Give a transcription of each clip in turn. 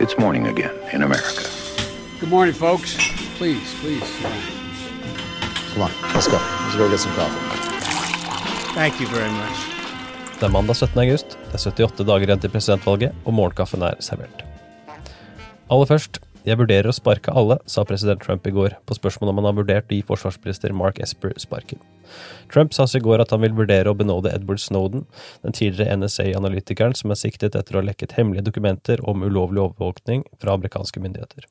It's morning again in America. Good morning, folks. Please, please. Come on, let's go. Let's go get some coffee. Thank you very much. Det er mandag 17. august, det er 78 dager igjen til presidentvalget, og morgenkaffen er servert. Aller først, jeg vurderer å sparke alle, sa president Trump i går, på spørsmål om han har vurdert å gi forsvarsminister Mark Esper sparken. Trump sa i går at han vil vurdere å benåde Edward Snowden, den tidligere NSA-analytikeren som er siktet etter å ha lekket hemmelige dokumenter om ulovlig overvåkning fra amerikanske myndigheter.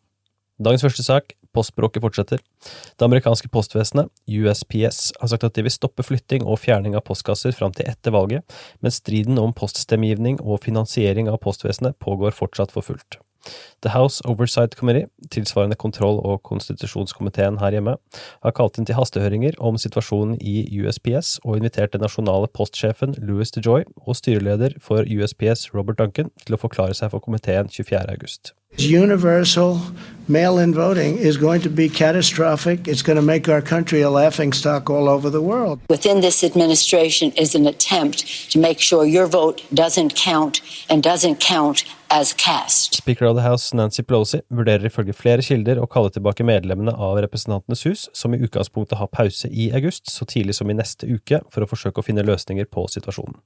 Dagens første sak, postbråket fortsetter. Det amerikanske postvesenet, USPS, har sagt at de vil stoppe flytting og fjerning av postkasser fram til etter valget, mens striden om poststemmegivning og finansiering av postvesenet pågår fortsatt for fullt. The House Oversight Committee, tilsvarende kontroll- og konstitusjonskomiteen her hjemme, har kalt inn til hastehøringer om situasjonen i USPS og invitert den nasjonale postsjefen Louis DeJoy og styreleder for USPS Robert Duncan til å forklare seg for komiteen 24. august. Mail in voting is going to be catastrophic. It's going to make our country a laughing stock all over the world. Within this administration is an attempt to make sure your vote doesn't count and doesn't count as cast. Speaker of the House Nancy Pelosi vurderer ifølge flere kilder å kalle tilbake medlemmene av Representantenes hus, som i utgangspunktet har pause i august, så tidlig som i neste uke, for å forsøke å finne løsninger på situasjonen.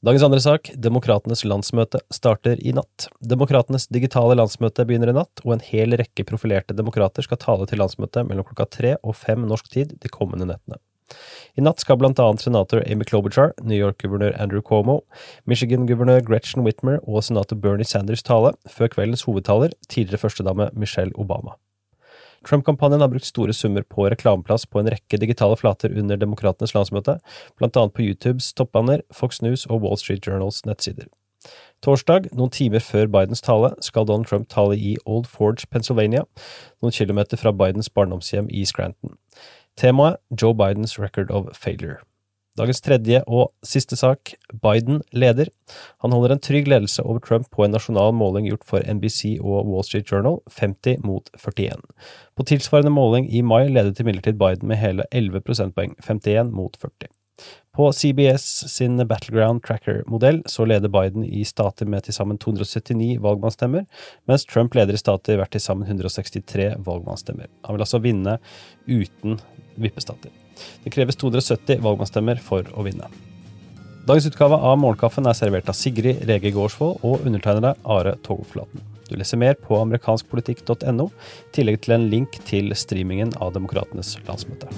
Dagens andre sak, Demokratenes landsmøte, starter i natt. Demokratenes digitale landsmøte begynner i natt, og en hel rekke profilerte demokrater skal tale til landsmøtet mellom klokka tre og fem norsk tid de kommende nettene. I natt skal blant annet senator Amy Klobuchar, New York-guvernør Andrew Cuomo, Michigan-guvernør Gretchen Whitmer og senator Bernie Sanders tale, før kveldens hovedtaler, tidligere førstedame Michelle Obama. Trump-kampanjen har brukt store summer på reklameplass på en rekke digitale flater under Demokratenes landsmøte, blant annet på YouTubes toppbanner, Fox News og Wall Street Journals nettsider. Torsdag, noen timer før Bidens tale, skal Donald Trump tale i Old Forge, Pennsylvania, noen kilometer fra Bidens barndomshjem i Scranton. Temaet Joe Bidens record of failure. Dagens tredje og siste sak, Biden leder. Han holder en trygg ledelse over Trump på en nasjonal måling gjort for NBC og Wall Street Journal, 50 mot 41. På tilsvarende måling i mai ledet imidlertid Biden med hele 11 prosentpoeng, 51 mot 40. På CBS sin Battleground Tracker-modell så leder Biden i stater med til sammen 279 valgmannsstemmer, mens Trump leder i stater hvert til sammen 163 valgmannsstemmer. Han vil altså vinne uten vippestater. Det kreves 270 valgmannsstemmer for å vinne. Dagens utgave av Morgenkaffen er servert av Sigrid Rege Gårdsvold og undertegnede Are Togflaten. Du leser mer på amerikanskpolitikk.no, i tillegg til en link til streamingen av Demokratenes landsmøte.